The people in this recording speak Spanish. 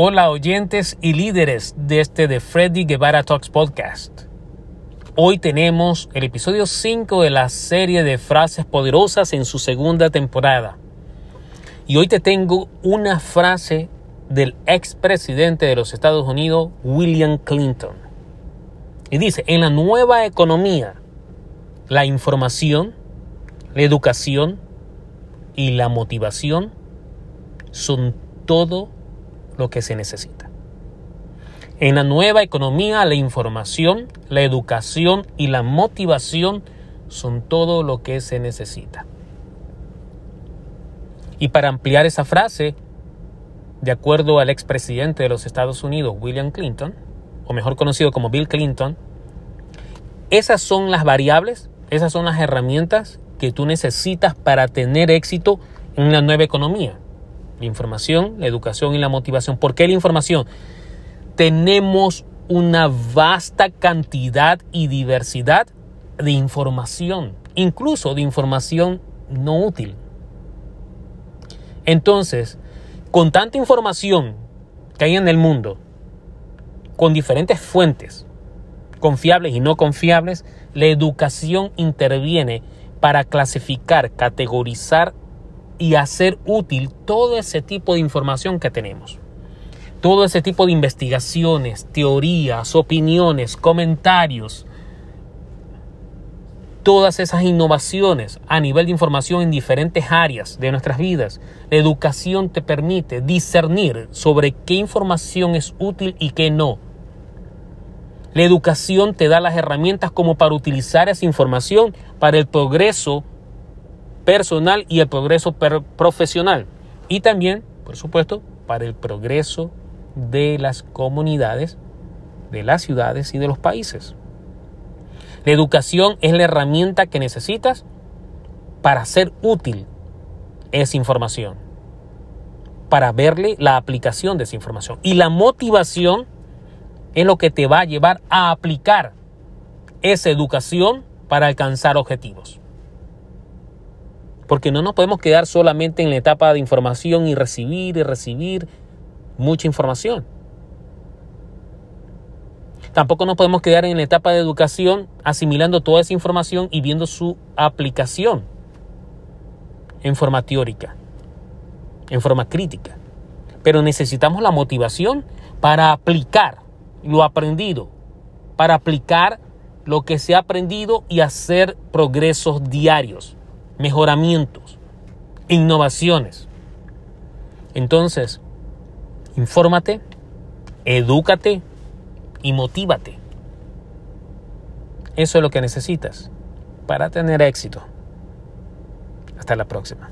Hola oyentes y líderes de este de Freddy Guevara Talks Podcast. Hoy tenemos el episodio 5 de la serie de frases poderosas en su segunda temporada. Y hoy te tengo una frase del expresidente de los Estados Unidos, William Clinton. Y dice, en la nueva economía, la información, la educación y la motivación son todo lo que se necesita. En la nueva economía, la información, la educación y la motivación son todo lo que se necesita. Y para ampliar esa frase, de acuerdo al expresidente de los Estados Unidos, William Clinton, o mejor conocido como Bill Clinton, esas son las variables, esas son las herramientas que tú necesitas para tener éxito en la nueva economía. La información, la educación y la motivación. ¿Por qué la información? Tenemos una vasta cantidad y diversidad de información, incluso de información no útil. Entonces, con tanta información que hay en el mundo, con diferentes fuentes, confiables y no confiables, la educación interviene para clasificar, categorizar y hacer útil todo ese tipo de información que tenemos. Todo ese tipo de investigaciones, teorías, opiniones, comentarios, todas esas innovaciones a nivel de información en diferentes áreas de nuestras vidas. La educación te permite discernir sobre qué información es útil y qué no. La educación te da las herramientas como para utilizar esa información para el progreso personal y el progreso profesional. Y también, por supuesto, para el progreso de las comunidades, de las ciudades y de los países. La educación es la herramienta que necesitas para hacer útil esa información, para verle la aplicación de esa información. Y la motivación es lo que te va a llevar a aplicar esa educación para alcanzar objetivos. Porque no nos podemos quedar solamente en la etapa de información y recibir y recibir mucha información. Tampoco nos podemos quedar en la etapa de educación asimilando toda esa información y viendo su aplicación en forma teórica, en forma crítica. Pero necesitamos la motivación para aplicar lo aprendido, para aplicar lo que se ha aprendido y hacer progresos diarios mejoramientos, innovaciones. Entonces, infórmate, edúcate y motívate. Eso es lo que necesitas para tener éxito. Hasta la próxima.